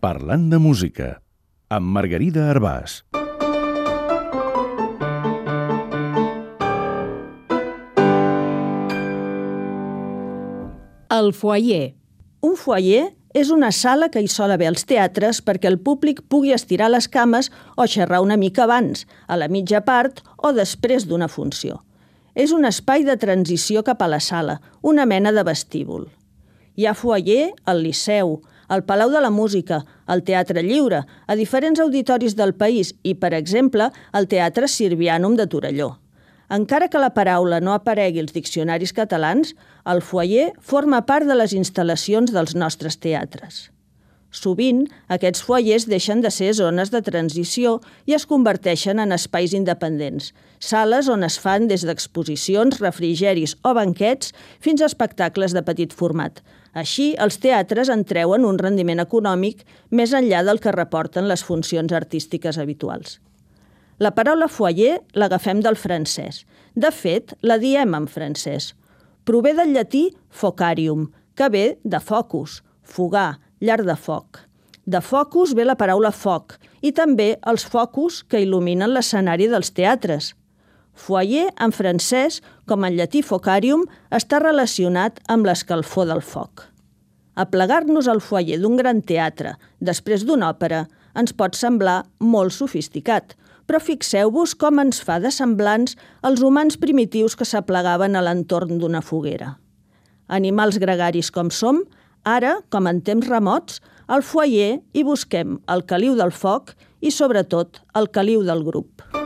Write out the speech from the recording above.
Parlant de música, amb Margarida Arbàs. El foyer. Un foyer és una sala que hi sol haver als teatres perquè el públic pugui estirar les cames o xerrar una mica abans, a la mitja part o després d'una funció. És un espai de transició cap a la sala, una mena de vestíbul. Hi ha foyer al Liceu, al Palau de la Música, al Teatre Lliure, a diferents auditoris del país i, per exemple, al Teatre Sirvianum de Torelló. Encara que la paraula no aparegui als diccionaris catalans, el foyer forma part de les instal·lacions dels nostres teatres. Sovint, aquests foyers deixen de ser zones de transició i es converteixen en espais independents, sales on es fan des d'exposicions, refrigeris o banquets fins a espectacles de petit format. Així, els teatres en treuen un rendiment econòmic més enllà del que reporten les funcions artístiques habituals. La paraula foyer l'agafem del francès. De fet, la diem en francès. Prové del llatí focarium, que ve de focus, fogar, llar de foc. De focus ve la paraula foc i també els focus que il·luminen l'escenari dels teatres. Foyer, en francès, com en llatí focarium, està relacionat amb l'escalfor del foc. Aplegar-nos al foyer d'un gran teatre, després d'una òpera, ens pot semblar molt sofisticat, però fixeu-vos com ens fa de semblants els humans primitius que s'aplegaven a l'entorn d'una foguera. Animals gregaris com som, ara, com en temps remots, al foyer hi busquem el caliu del foc i, sobretot, el caliu del grup.